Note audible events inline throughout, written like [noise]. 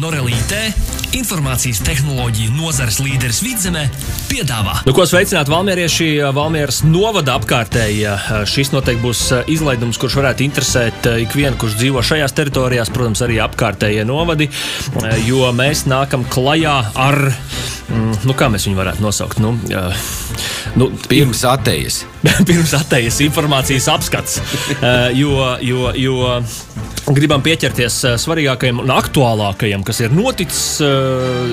Norelītē informācijas tehnoloģiju nozares līderis Vidzemē piedāvā. Nu, ko sveicināt Valmierieši, Valmieras novada apkārtēji. Šis noteikti būs izlaidums, kurš varētu interesēt ikvienu, kurš dzīvo šajās teritorijās, protams, arī apkārtējie novadi, jo mēs nākam klajā ar, mm, nu, kā mēs viņu varētu nosaukt, nu, nu pirms atējas. [laughs] pirms atējas informācijas apskats, jo, jo, jo gribam pieķerties svarīgākajam un aktuālākajam, kas ir noticis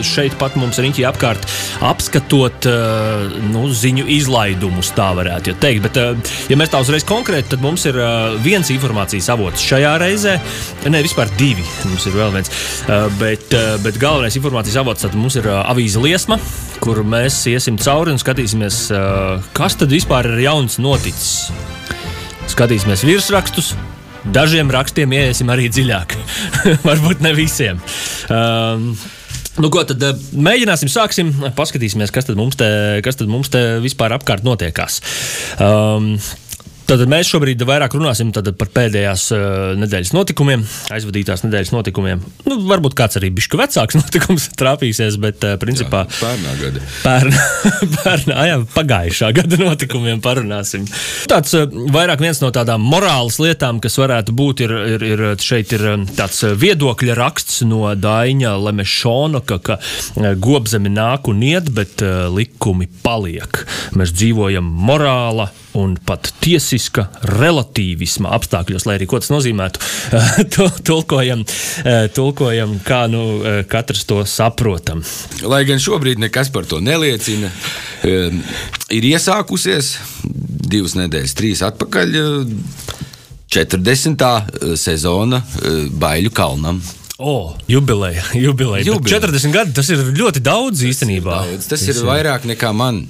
šeit pat mums riņķī apkārt, apskatot nu, ziņu izlaidumus, tā varētu teikt. Bet, ja mēs tā uzreiz konkrēti, tad mums ir viens informācijas avots šajā reizē, ne vispār divi, mums ir vēl viens. Bet, bet galvenais informācijas avots mums ir avīze Liesma, kur mēs iesim cauri un skatīsimies, kas tad vispār ir jauns noticis. Skatīsimies virsrakstus, Dažiem rakstiem iesim arī dziļāk. [laughs] Varbūt ne visiem. Um, Nu, ko tad mēģināsim, sāksim, paskatīsimies, kas tad mums te, kas tad mums te vispār apkārt notiekās. Um, Tātad mēs šobrīd vairāk runāsim par pēdējās uh, nedēļas notikumiem, aizvadītās nedēļas notikumiem. Nu, varbūt kāds arī bišķi vecāks [laughs] notikums trāpīsies, bet uh, principā pērnā gada. Pērnā, [laughs] pērnā, jā, pagājušā [laughs] gada notikumiem parunāsim. Tāds uh, vairāk viens no tādām morāles lietām, kas varētu būt, ir, ir, ir šeit ir tāds viedokļa raksts no Daņa Lemešona, ka, ka gobzemi nāk un iet, bet likumi paliek. Mēs dzīvojam morāla un pat tiesiska relativisma apstākļos, lai arī ko tas nozīmētu, [laughs] tulkojam, tulkojam kā nu katrs to saprotam. Lai gan šobrīd nekas par to neliecina, ir iesākusies divas nedēļas, trīs atpakaļ 40. sezona Baiļu kalnam. Oh, jubileja, [laughs] jubileja. jubileja. 40 gadi tas ir ļoti daudz tas īstenībā. Ir daudz. Tas, tas ir, ir vairāk nekā man.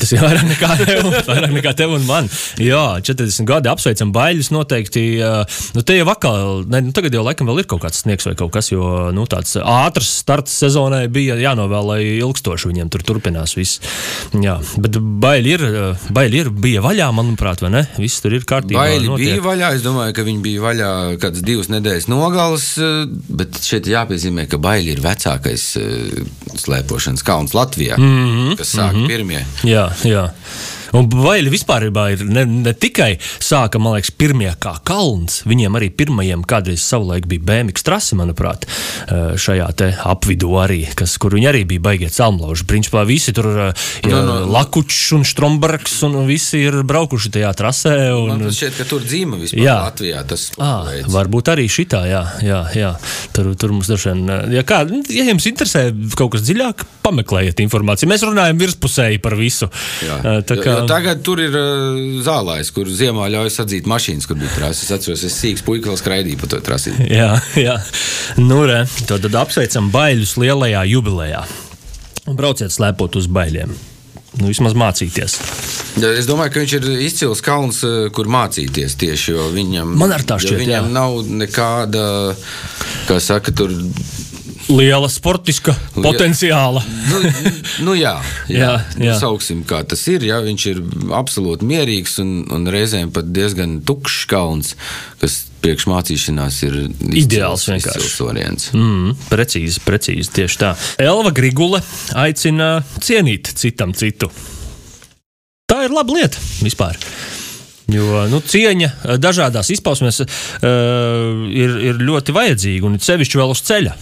Tas ir vairāk nekā tev, [laughs] vairāk nekā tev un man. Jā, 40 gadi apsveicam baļus noteikti. Nu, te jau vakar, ne, nu, tagad jau laikam vēl ir kaut kāds sniegs vai kaut kas, jo nu, tāds ātrs starts sezonai bija jānovēl, lai ilgstoši viņiem tur turpinās viss. Jā, bet baļi ir, baļi ir, bija vaļā, manuprāt, vai ne? Viss tur ir kārtībā. Baļi notiek. bija vaļā, es domāju, ka viņi bija vaļā kādas divas nedēļas nogales, bet Bet šeit jāpiezīmē, ka baili ir vecākais uh, slēpošanas kauns Latvijā, mm -hmm, kas sāk mm -hmm. pirmie. Jā, jā. Un Vaļi vispār ir ne, ne tikai sāka, man liekas, pirmie kā kalns, viņiem arī pirmajiem kādreiz savulaik bija BMX trase, manuprāt, šajā apvidū arī, kas, kur viņi arī bija baigiet salmlauži. Principā visi tur ir no, no, Lakučs un Strombergs un visi ir braukuši tajā trasē. Un, man šķiet, ka tur dzīva vispār jā. Latvijā. Tas à, varbūt arī šitā, jā, jā, jā. Tur, tur mums dažiem, ja, kā, ja jums interesē kaut kas dziļāk, pameklējiet informāciju. Mēs runājam virspusēji par visu. Jā. Tā kā, Jo tagad tur ir zālājs, kur ziemā ļauj sadzīt mašīnas, kur bija trases. Es atceros, es sīgs puika vēl skraidīju pa to trasi. jā, [laughs] jā. Nu, re, tad, tad apsveicam baļus lielajā jubilejā. Un brauciet slēpot uz baļiem. Nu, vismaz mācīties. Es domāju, ka viņš ir izcils kalns, kur mācīties tieši. Viņam, Man ar tā šķiet, viņam jā. nav nekāda, kā saka, tur liela sportiska Liela. potenciāla. nu, nu jā, [laughs] jā, jā, nu, jā. sauksim, kā tas ir. Jā, viņš ir absolūti mierīgs un, un reizēm pat diezgan tukšs kalns, kas priekšmācīšanās ir ideāls variants. Mm, precīzi, precīzi, tieši tā. Elva Grigule aicina cienīt citam citu. Tā ir laba lieta vispār. Jo nu, cieņa dažādās izpausmēs uh, ir, ir ļoti vajadzīga un sevišķi vēl uz ceļa.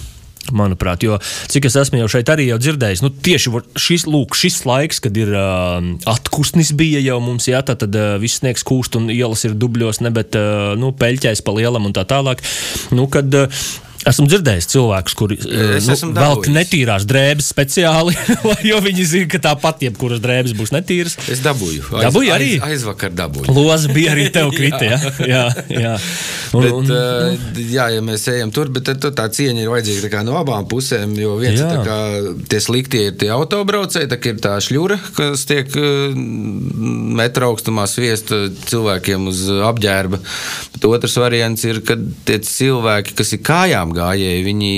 Manuprāt, jo cik es esmu jau šeit arī jau dzirdējis, nu, tieši šis, lūk, šis laiks, kad ir uh, atkustnis, bija jau mums, jā, tā tad uh, viss sniegs kūst un ielas ir dubļos, ne, bet uh, nu, peļķēs pa lielam un tā tālāk. Nu, kad, uh, Esmu dzirdējis cilvēkus, kuri nu, velk netīrās drēbes speciāli, [laughs] jo viņi zina, ka tāpat jebkuras drēbes būs netīras. Es dabūju. Aiz, dabūju arī. Aiz, aizvakar dabūju. Loza bija arī tev [laughs] krita, jā. jā, jā. Un, bet, un, uh, jā, ja mēs ejam tur, bet tad, tā cieņa ir vajadzīga no abām pusēm, jo viens jā. ir kā, tie sliktie ir tie autobraucēji, tā ir tā šļura, kas tiek metra augstumā sviesta cilvēkiem uz apģērba. Bet otrs variants ir, kad tie cilvēki, kas ir kājām gājēji, viņi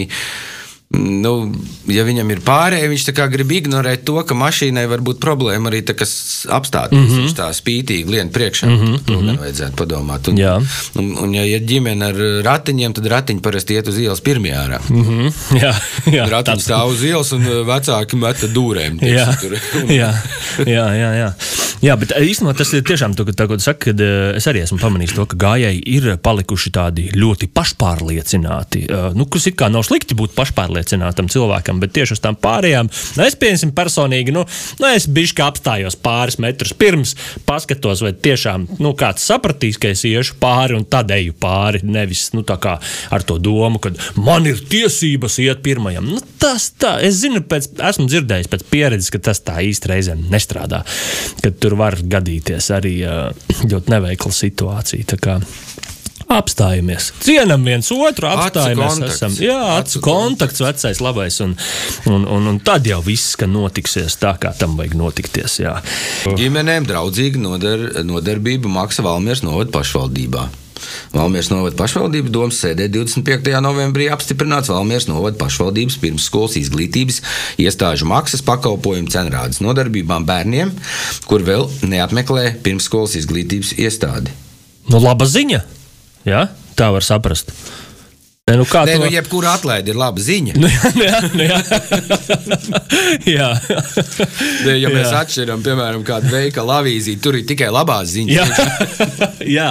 Nu, ja viņam ir pārējai, viņš grib ignorēt to, ka mašīnai var būt problēma arī tā, kas apstāties. Mm -hmm. Viņš tā spītīgi lien priekšā. Mm -hmm. To gan vajadzētu padomāt. Un, Jā. un, un ja ir ģimene ar ratiņiem, tad ratiņi parasti iet uz ielas pirmajā ārā. Mm -hmm. [laughs] Jā, jā ratiņi stāv uz ielas un vecāki meta dūrēm. [laughs] Jā. jā, jā, jā, jā. Jā, bet īstenībā tas ir tiešām tā, tā, ko tu saki, kad es arī esmu pamanījis to, ka gājēji ir palikuši tādi ļoti pašpārliecināti. Nu, kas it kā nav slikti būt pašpārliecināti pārliecinātam cilvēkam, bet tieši uz tām pārējām, nu, es pieņemsim personīgi, nu, nu es kā apstājos pāris metrus pirms, paskatos, vai tiešām nu, kāds sapratīs, ka es iešu pāri un tad eju pāri. Nevis nu, ar to domu, ka man ir tiesības iet pirmajam. Nu, tas tā, es zinu, pēc, esmu dzirdējis pēc pieredzes, ka tas tā īsti reizēm nestrādā. Kad tur var gadīties arī ļoti neveikla situācija apstājamies. Cienam viens otru, apstājamies. Esam, jā, acu kontakts, vecais, labais. Un, un, un, un tad jau viss notiksies tā, kā tam vajag notikties. Jā. Ģimenēm draudzīga nodar, nodarbība maksa Valmieras novada pašvaldībā. Valmieras novada pašvaldības domas sēdē 25. novembrī apstiprināts Valmieras novada pašvaldības pirmsskolas izglītības iestāžu maksas pakalpojumu cenrādes nodarbībām bērniem, kur vēl neapmeklē pirmsskolas izglītības iestādi. Nu, laba ziņa! Ja? Tā var saprast. Ne, nu kā Nē, to... nu, jebkura atlaide ir laba ziņa. Nu, jā, nu, jā. jā. [laughs] Ne, ja mēs jā. atšķiram, piemēram, kādu veikalu avīziju, tur ir tikai labās ziņas. Jā, [laughs] jā.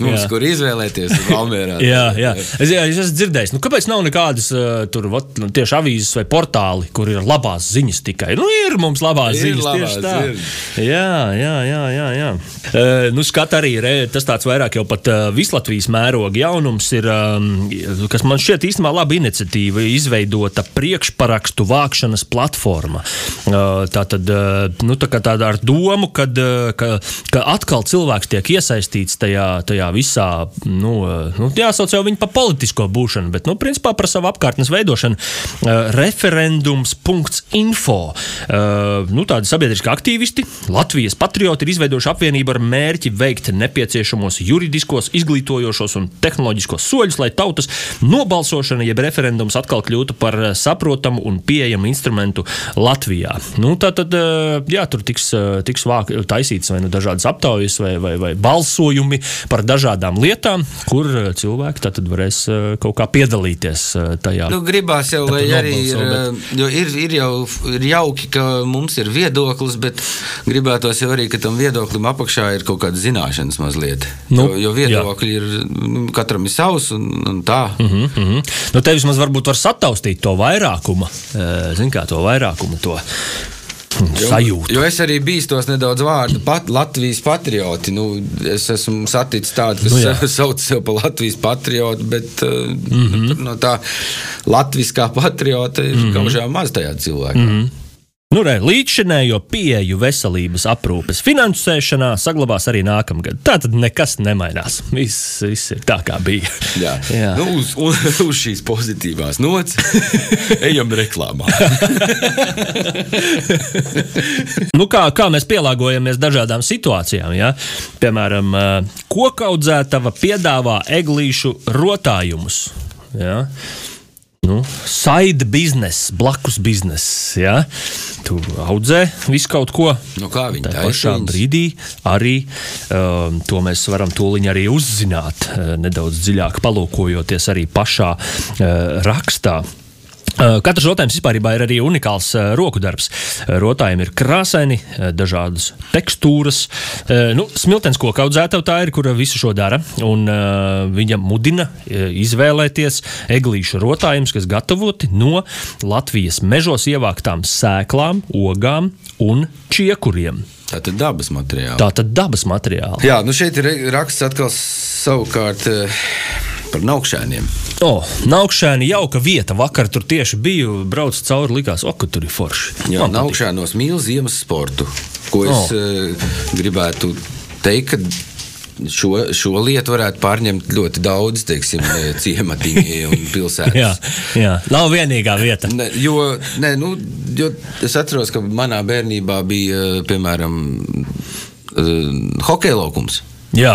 Mums, jā. kur izvēlēties, ir Valmērā. [laughs] jā, jā. Es, jā, es esmu dzirdējis, nu, kāpēc nav nekādas uh, tur vat, nu, tieši avīzes vai portāli, kur ir labās ziņas tikai. Nu, ir mums labās ir ziņas labās, tieši tā. Ir. Jā, jā, jā. jā, jā. Uh, nu, skat arī, re, tas tāds vairāk jau pat uh, Vislatvijas mēroga jaunums ir. Um, kas man šķiet īstenībā laba iniciatīva, izveidota priekšparakstu vākšanas platforma. Tā tad nu, tā tāda ar domu, kad, ka, ka atkal cilvēks tiek iesaistīts tajā, tajā visā, nu, nu, jāsauc jau viņu par politisko būšanu, bet, nu, principā par savu apkārtnes veidošanu. Referendums.info. Nu, tādi sabiedriski aktīvisti, Latvijas patrioti ir izveidojuši apvienību ar mērķi veikt nepieciešamos juridiskos, izglītojošos un tehnoloģiskos soļus, lai tautas nobalsošana, jeb referendums atkal kļūtu par eh, saprotamu un pieejamu instrumentu Latvijā. Nu, tā tad eh, jā, tur tiks, eh, tiks vāk, taisīts vai nu dažādas aptaujas vai, vai, vai balsojumi par dažādām lietām, kur cilvēki tad varēs kaut kā piedalīties tajā. Nu, gribās jau, lai arī ir, jo ir, ir jau ir jauki, ka mums ir viedoklis, bet gribētos jau arī, ka tam viedoklim apakšā ir kaut kāda zināšanas mazliet. Nu, jo, jo viedokļi jā. ir, nu, katram ir savs un, un tā. Mm -hmm, mm -hmm. Nu, te vismaz varbūt var sataustīt to vairākumu, zin kā to vairākumu. To. Sajūta. Jo, jo es arī bīstos nedaudz vārdu pat, Latvijas patrioti. Nu, es esmu saticis tādu, kas nu, [laughs] sauc sevi par Latvijas patriotu, bet mm -hmm. no tā latviskā patriota ir mm -hmm. kaut kā maz tajā cilvēkā. Mm -hmm. Nu, re, līdzšinējo pieeju veselības aprūpes finansēšanā saglabās arī nākamgad. Tā tad nekas nemainās. Viss, viss ir tā, kā bija. Jā, Jā. Nu, uz, uz, uz šīs pozitīvās nots [laughs] ejam reklāmā. [laughs] nu, kā, kā mēs pielāgojamies dažādām situācijām? Ja? Piemēram, kokaudzētava piedāvā eglīšu rotājumus. Ja? Nu, side biznesa, blakus biznesa. Ja? Tu audzē visu kaut ko. Nu, kā viņi tā pašā viņas? brīdī arī um, to mēs varam tūlīt arī uzzināt, uh, nedaudz dziļāk palūkojoties arī pašā uh, rakstā. Katrs rotājums vispār ir arī unikāls roku darbs. Rotājiem ir krāsaini, dažādas tekstūras. Nu, smiltens koka audzētāja tā ir, kura visu šo dara. Un, viņa mudina izvēlēties eglīšu rotājumus, kas gatavoti no Latvijas mežos ievāktām sēklām, ogām un čiekuriem. Tā tad dabas materiāli. Tā tad dabas materiāli. Jā, nu šeit ir raksts atkal savukārt. Par naukšēniem. O, naukšēni jauka vieta. Vakar tur tieši biju, braucu cauri, likās, o, ka tur ir forši. Jā, naukšēnos mīl ziemas sportu, ko es o. uh, gribētu teikt, ka šo, šo lietu varētu pārņemt ļoti daudz, teiksim, [laughs] ciematiņi un pilsētas. jā, jā, nav vienīgā vieta. Ne, jo, ne, nu, jo es atceros, ka manā bērnībā bija, piemēram, uh, hokeja laukums. Jā,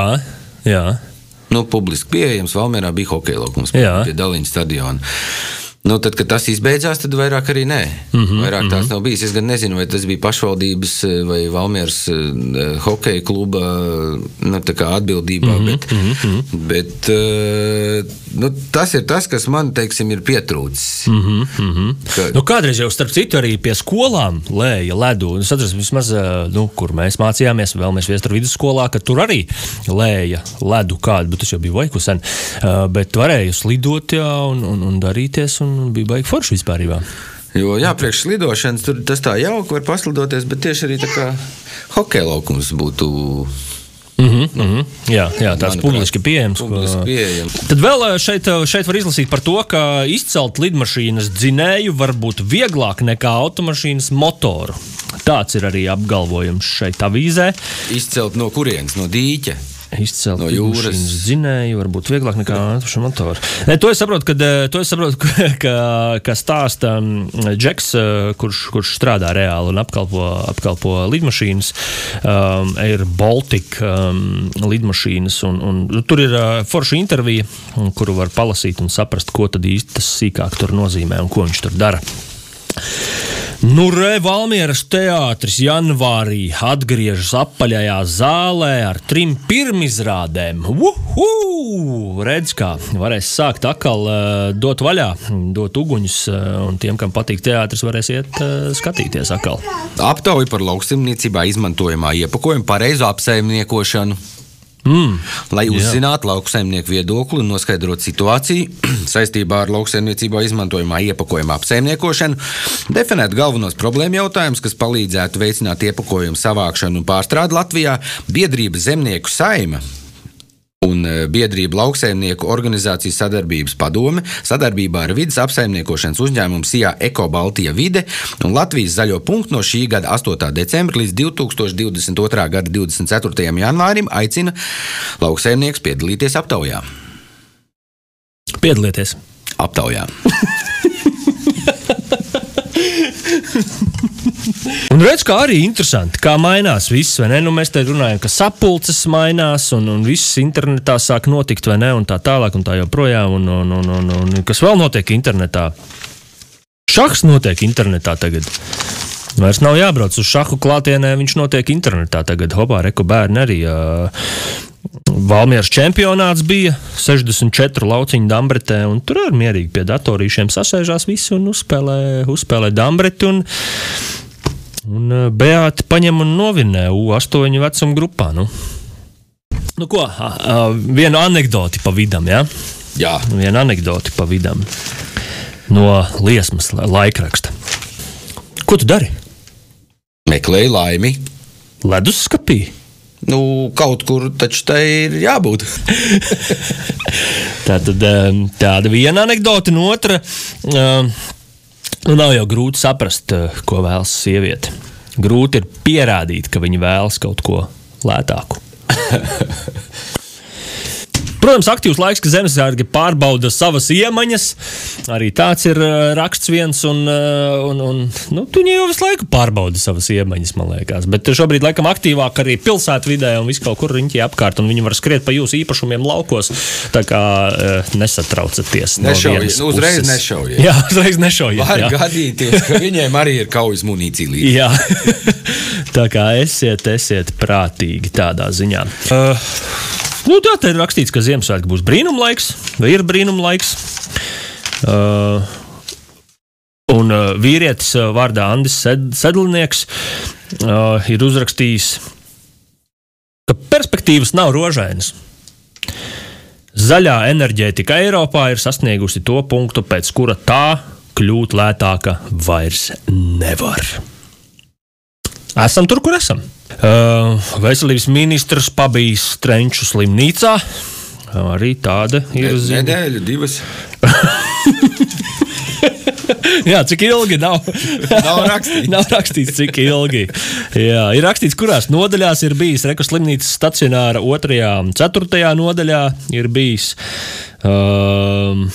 jā nu, publiski pieejams. Valmērā bija hokeja laukums pie, Daliņa stadiona. Nu, tad, kad tas izbeidzās, tad vairāk arī nē. Mm -hmm, vairāk mm -hmm. tās nav bijis. Es gan nezinu, vai tas bija pašvaldības eh, vai Valmieras uh, hokeja kluba nu, atbildībā. Mm -hmm, bet, mm -hmm. bet uh, nu, tas ir tas, kas man teiksim, ir pietrūcis. Mm -hmm, mm -hmm. Ka... Nu, kādreiz jau starp citu arī pie skolām lēja ledu. Es atceros, vismaz, nu, kur mēs mācījāmies, vēl mēs viestur vidusskolā, ka tur arī lēja ledu kādu, bet tas jau bija vaiku sen. Uh, bet varēja slidot jā, un, un, un darīties. Un bija baigi forši vispār. Jo, jā, priekš slidošanas tur tas tā jauki var paslidoties, bet tieši arī tā kā hokeja laukums būtu. Mm -hmm, mm -hmm. Jā, jā, tāds publiski pieejams. Publiski pieejams. Tad vēl šeit, šeit var izlasīt par to, ka izcelt lidmašīnas dzinēju var būt vieglāk nekā automašīnas motoru. Tāds ir arī apgalvojums šeit avīzē. Izcelt no kurienes? No dīķa izcelt no jūras zinēju, varbūt vieglāk nekā atpūšana motora. Ne, to es saprotu, kad, eh, to es saprotu [laughs] ka, ka, stāsta Džeks, eh, kurš, kurš strādā reāli un apkalpo, apkalpo lidmašīnas, um, Air Baltic um, lidmašīnas. Un, un, tur ir uh, forša intervija, kuru var palasīt un saprast, ko tad īsti tas sīkāk tur nozīmē un ko viņš tur dara. Nu, re, Valmieras teātris janvārī atgriežas apaļajā zālē ar trim pirmizrādēm. Uhu! Redz, kā varēs sākt atkal uh, dot vaļā, dot uguņus, uh, un tiem, kam patīk teātris, varēs iet uh, skatīties atkal. Aptauja par lauksimniecībā izmantojamā iepakojuma pareizu apsaimniekošanu. Mm, Lai uzzinātu lauksaimnieku viedokli un noskaidrotu situāciju [clears throat] saistībā ar lauksaimniecībā izmantojamā iepakojuma apsaimniekošanu, definēt galvenos problēmu jautājumus, kas palīdzētu veicināt iepakojumu savākšanu un pārstrādi Latvijā, biedrība Zemnieku saima un e, biedrība lauksaimnieku organizācijas sadarbības padome sadarbībā ar vidas apsaimniekošanas uzņēmumu SIA Eko Baltija vide un Latvijas zaļo punktu no šī gada 8. decembra līdz 2022. gada 24. janvārim aicina lauksaimnieks piedalīties aptaujā. Piedalieties! Aptaujā! [laughs] Un redz, kā arī interesanti, kā mainās viss. Nu, mēs te runājam, ka sapulces mainās, un, un viss internetā sāk notikt, vai ne, un tā tālāk, un tā joprojām. Un, un, un, un, un, kas vēl notiek internetā? Šachs notiek internetā tagad. Vairs nav jābrauc uz šahu klātienē, viņš notiek internetā. Tagad hopā, reku bērni arī. Uh, Valmieras čempionāts bija 64 lauciņu dambretē, un tur arī mierīgi pie datorīšiem sasēžās visi un uzspēlē, uzspēlē dambreti. Un, un Beāti paņem un novinē U8 vecuma grupā. Nu. Nu, ko, vienu anekdoti pa vidam, ja? Jā. Vienu anekdoti pa vidam no liesmas laikraksta. Ko tu dari? Meklēju laimi. Leduskapī. Nu, kaut kur taču tai ir jābūt. tā [laughs] tad tāda viena anekdote, un otra. Nu, nav jau grūti saprast, ko vēlas sieviete. Grūti ir pierādīt, ka viņa vēlas kaut ko lētāku. [laughs] Protams, aktīvs laiks, ka zemesārgi pārbauda savas iemaņas. Arī tāds ir raksts viens, un, un, un nu, viņi jau visu laiku pārbauda savas iemaņas, man liekas. Bet šobrīd, laikam, aktīvāk arī pilsētvidē un vis kaut kur riņķī apkārt, un viņi var skriet pa jūsu īpašumiem laukos. Tā kā nesatraucaties. Nešaujiet, no nu, uzreiz nešaujiet. Jā, uzreiz nešaujiet. Var jā. gadīties, ka viņiem arī ir kaujas munīcija līdzi. Jā, [laughs] tā kā esiet, esiet prātīgi tādā ziņā. Uh, Nu, tā ir rakstīts, ka Ziemassvētku būs brīnumlaiks, vai ir brīnumlaiks. Uh, un uh, vīrietis uh, vārdā Andris Sed Sedlnieks uh, ir uzrakstījis, ka perspektīvas nav rožainas. Zaļā enerģētika Eiropā ir sasniegusi to punktu, pēc kura tā kļūt lētāka vairs nevar. Esam tur, kur esam. Uh, veselības ministrs pabijis Strenču slimnīcā. Arī tāda ir ziņa. Nedēļa, divas. [laughs] Jā, cik ilgi nav, nav rakstīts. [laughs] nav rakstīts, cik ilgi. Jā, ir rakstīts, kurās nodaļās ir bijis Rekas slimnīcas stacionāra, otrajā, ceturtajā nodaļā ir bijis. Um,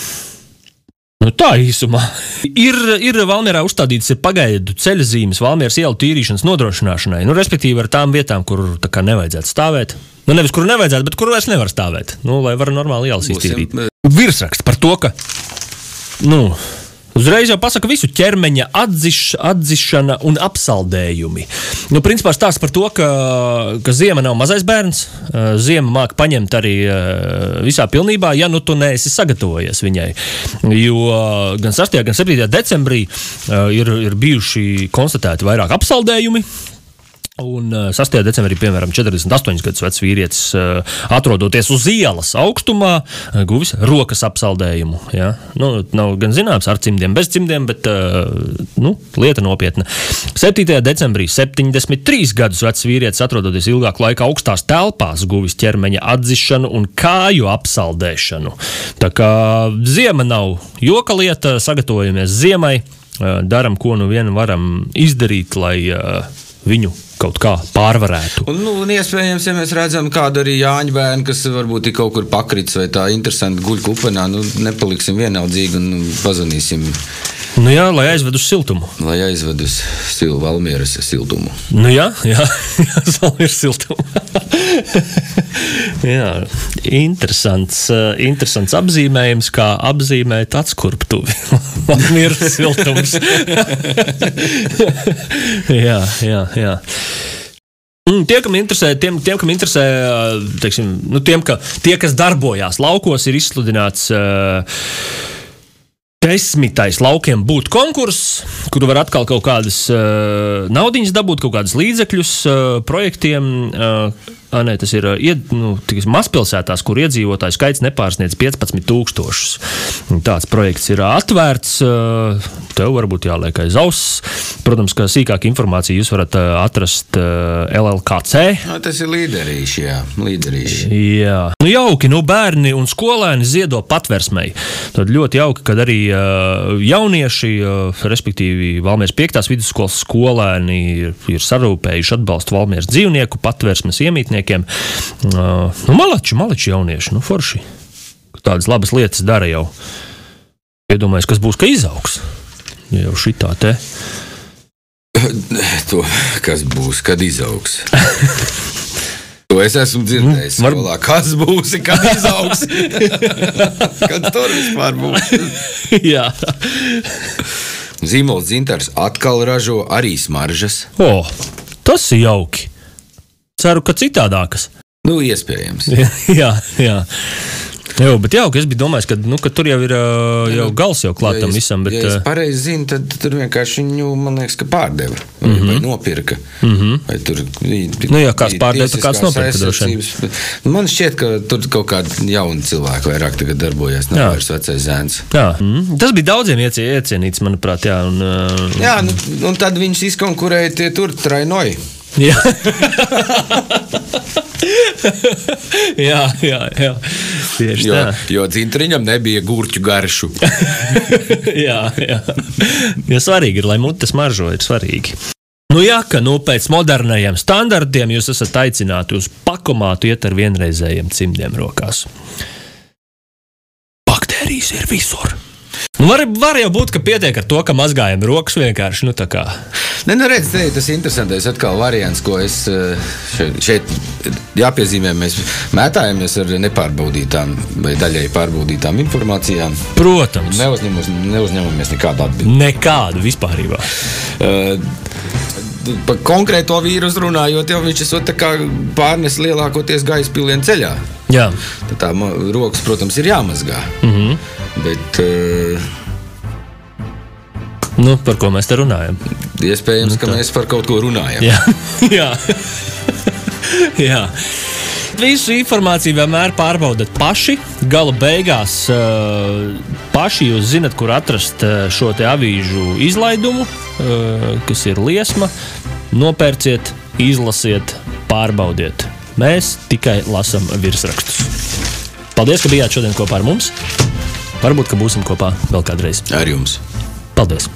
Nu, tā īsumā. Ir, ir Valmjerā uzstādītas pagaidu ceļa zīmes Valmjeras ielu tīrīšanas nodrošināšanai. Nu, respektīvi, ar tām vietām, kur kā, nevajadzētu stāvēt. Nu, nevis kur nevajadzētu, bet kur vairs nevar stāvēt. Nu, lai varētu normāli ielas iztīrīt. Virsraksts par to, ka nu, Uzreiz jau pasaka visu ķermeņa atziš, atzišana un apsaldējumi. Nu, principā stāsts par to, ka, ka ziema nav mazais bērns. Eh, ziema māca paņemt arī eh, visā pilnībā, ja nu tu neesi sagatavojies viņai. Jo gan 6. gan 7. decembrī eh, ir, ir bijuši konstatēti vairāk apsaldējumi. Un 6. Eh, decembrī, piemēram, 48 gadus vecs vīrietis, eh, atrodoties uz ielas augstumā, eh, guvis rokas apsaldējumu. Ja? Nu, nav gan zināms, ar cimdiem, bez cimdiem, bet nu, lieta nopietna. 7. decembrī 73 gadus vecs vīrietis, atrodoties ilgāku laiku augstās telpās, guvis ķermeņa atzišanu un kāju apsaldēšanu. Tā kā ziema nav joka lieta, sagatavojamies ziemai, darām, ko nu vien varam izdarīt, lai viņu kaut kā pārvarētu. Un, nu, un iespējams, ja mēs redzam kādu arī Jāņa bērnu, kas varbūt ir kaut kur pakritis vai tā interesanti guļ kupenā, nu, nepaliksim vienaldzīgi un pazvanīsim. Nu jā, lai aizvedu uz siltumu. Lai aizvedu uz sil Valmieras siltumu. Nu jā, jā, [laughs] jā Valmieras siltumu. [laughs] jā, interesants, eh, interesants apzīmējums, kā apzīmēt atskurptuvi. [laughs] Valmieras siltums. jā, jā, jā. Mm, tie, kam interesē, tiem, tiem, kam interesē teiksim, nu, tiem, ka, tie, kas darbojās laukos, ir izsludināts uh, Desmitais laukiem būtu konkurss, kur var atkal kaut kādas uh, naudas dabūt, kaut kādus līdzekļus uh, projektiem. Uh, A, nē, tas ir ied, nu, mazpilsētās, kur iedzīvotāju skaits nepārsniedz 15,000. Tāds projekts ir atvērts. Tev varbūt jāliek aiz auss. Protams, ka sīkāku informāciju jūs varat atrast LLKC. No, tas ir līderīši, jā. Līderīši. Jā. Nu, jauki, nu bērni un skolēni ziedo patversmei. Tad ļoti jauki, kad arī jaunieši, respektīvi Valmieras 5. vidusskolas skolēni ir, ir sarūpējuši atbalstu Valmieras dzīvnieku patversmes iemītnieku strādniekiem. Uh, nu, malači, malači jaunieši, nu, forši. Tādas labas lietas dara jau. Iedomājieties, kas būs, ka izaugs jau šitā te. [laughs] To, kas būs, kad izaugs? [laughs] To es esmu dzirdējis. Var... Skolā. Kas būs, kad izaugs? [laughs] kad tur vispār būs? Jā. Zīmols dzintars atkal ražo arī smaržas. O, tas ir jauki. Ceru, ka citādākas. Nu, iespējams. [laughs] jā, jā. Jā, bet jau, es domājis, ka, nu, ka tur jau ir jau gals jau klātam ja visam. Bet, ja es pareizi zinu, tad tur vienkārši viņu, man liekas, ka pārdeva vai, mm -hmm. vai nopirka. Mm -hmm. Vai tur, nu, jā, kāds pārdeva, tad kāds nopirka. Man šķiet, ka tur kaut kādi jauni cilvēki vairāk tagad darbojas, nav vairs vecais zēns. Jā, mm. tas bija daudziem iecienīts, manuprāt, jā. Un, uh... Jā, nu, un tad viņš izkonkurēja tie tur trainoji. Jā. [laughs] jā, jā, jā. Tieši jo, tā. Jo dzintriņam nebija gurķu garšu. [laughs] jā, jā. Jo svarīgi ir, lai mutes maržo, ir svarīgi. Nu, jā, ka nu, pēc modernajiem standartiem jūs esat aicināti uz pakomātu iet ar vienreizējiem cimdiem rokās. Baktērijas ir visur. Nu, var, var jau būt, ka pietiek ar to, ka mazgājam rokas vienkārši. Nu, ne, nu, redz, te, tas ir interesantais atkal variants, ko es eh, šeit, šeit jāpiezīmē. Mēs mētājamies ar nepārbaudītām vai daļai pārbaudītām informācijām. Protams. Neuzņemus, neuzņemamies nekādu atbildību. Nekādu vispār. Uh, Par konkrēto vīrusu runājot, jau viņš ir pārnesis lielākoties gaisa pilienu ceļā. Jā. Tad tā rokas, protams, ir jāmazgā. Mm -hmm. Bet, uh, nu, par ko mēs te runājam? Iespējams, nu, ka mēs par kaut ko runājam. Jā. [laughs] Jā. [laughs] Jā. Visu informāciju vienmēr pārbaudat paši. Gala beigās uh, paši jūs zinat, kur atrast šo avīžu izlaidumu, uh, kas ir liesma. Nopērciet, izlasiet, pārbaudiet. Mēs tikai lasām virsrakstus. Paldies, ka bijāt šodien kopā ar mums. Varbūt, ka būsim kopā vēl kādreiz. Ar jums. Paldies!